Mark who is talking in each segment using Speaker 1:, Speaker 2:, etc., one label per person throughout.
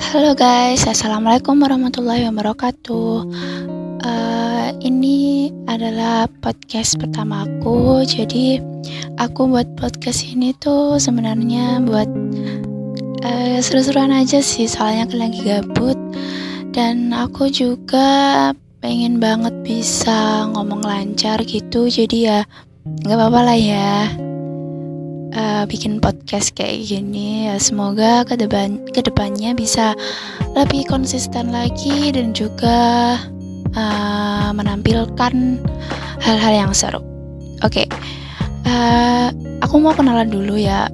Speaker 1: Halo guys, assalamualaikum warahmatullahi wabarakatuh. Uh, ini adalah podcast pertama aku. Jadi aku buat podcast ini tuh sebenarnya buat uh, seru-seruan aja sih. Soalnya aku lagi gabut dan aku juga pengen banget bisa ngomong lancar gitu. Jadi ya nggak apa-apa lah ya uh, bikin podcast kayak gini ya semoga ke depan ke depannya bisa lebih konsisten lagi dan juga uh, menampilkan hal-hal yang seru. Oke, okay. uh, aku mau kenalan dulu ya.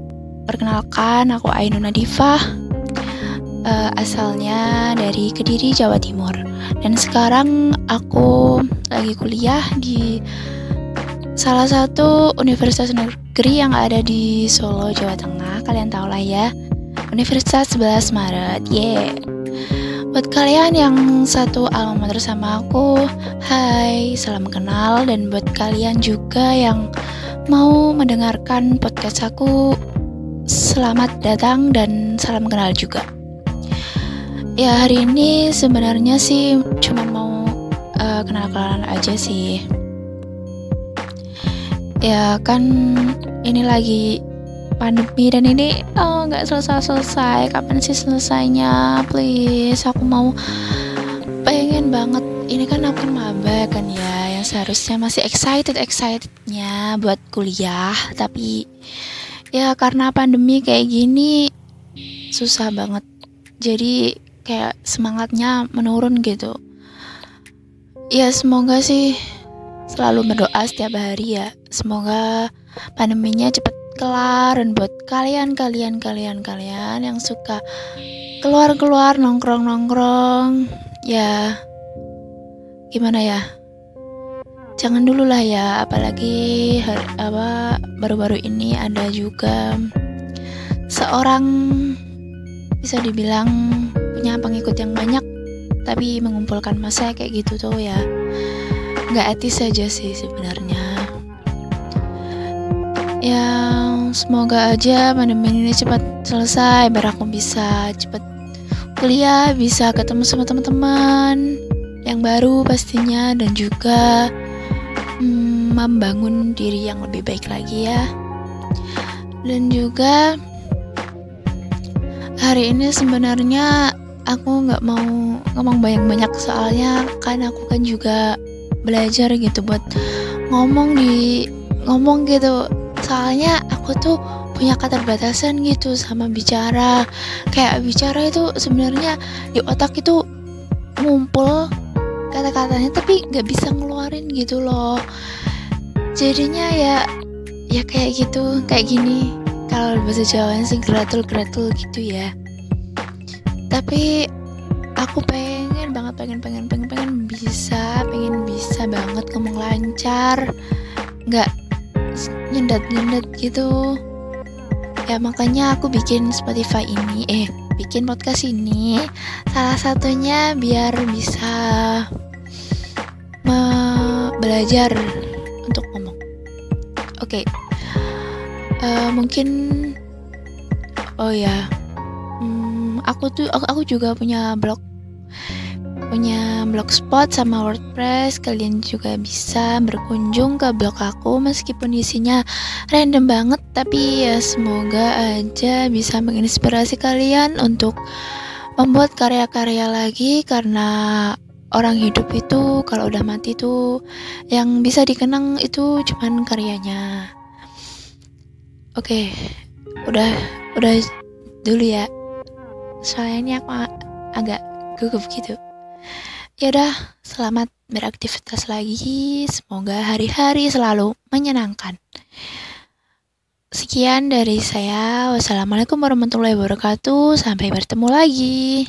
Speaker 1: Perkenalkan, aku Ainun Nadifah. Uh, asalnya dari Kediri, Jawa Timur. Dan sekarang aku lagi kuliah di salah satu universitas negeri yang ada di Solo, Jawa Tengah. Kalian tahu lah ya. Universitas 11 Maret. Yeah. Buat kalian yang satu alma mater sama aku, hai, salam kenal dan buat kalian juga yang mau mendengarkan podcast aku, selamat datang dan salam kenal juga. Ya hari ini sebenarnya sih cuma mau uh, kenal-kenalan aja sih ya kan ini lagi pandemi dan ini oh nggak selesai selesai kapan sih selesainya? Please aku mau pengen banget. Ini kan aku kan maba kan ya yang seharusnya masih excited excitednya buat kuliah. Tapi ya karena pandemi kayak gini susah banget. Jadi kayak semangatnya menurun gitu. Ya semoga sih selalu berdoa setiap hari ya. Semoga pandeminya cepat kelar dan buat kalian kalian kalian kalian yang suka keluar keluar nongkrong nongkrong ya gimana ya? Jangan dulu lah ya apalagi hari, apa baru-baru ini ada juga seorang bisa dibilang punya pengikut yang banyak tapi mengumpulkan masa kayak gitu tuh ya nggak etis saja sih sebenarnya. Yang semoga aja pandemi ini cepat selesai biar aku bisa cepat kuliah bisa ketemu sama teman-teman yang baru pastinya dan juga hmm, membangun diri yang lebih baik lagi ya. Dan juga hari ini sebenarnya aku nggak mau ngomong banyak-banyak soalnya kan aku kan juga belajar gitu buat ngomong di ngomong gitu. Soalnya aku tuh punya keterbatasan gitu sama bicara. Kayak bicara itu sebenarnya di otak itu ngumpul kata-katanya tapi nggak bisa ngeluarin gitu loh. Jadinya ya ya kayak gitu kayak gini. Kalau bahasa Jawa sih gratul gratul gitu ya. Tapi aku pengen banget pengen pengen pengen pengen bisa pengen bisa banget ngomong lancar. Nggak nyendat nyendat gitu. Ya makanya aku bikin Spotify ini eh bikin podcast ini salah satunya biar bisa belajar untuk ngomong. Oke. Okay. uh, eh, mungkin oh ya hmm, aku tuh aku juga punya blog punya blogspot sama WordPress, kalian juga bisa berkunjung ke blog aku meskipun isinya random banget, tapi ya semoga aja bisa menginspirasi kalian untuk membuat karya-karya lagi karena orang hidup itu kalau udah mati tuh yang bisa dikenang itu cuman karyanya. Oke, udah udah dulu ya. Soalnya ini aku agak gugup gitu. Ya udah, selamat beraktivitas lagi. Semoga hari-hari selalu menyenangkan. Sekian dari saya. Wassalamualaikum warahmatullahi wabarakatuh. Sampai bertemu lagi.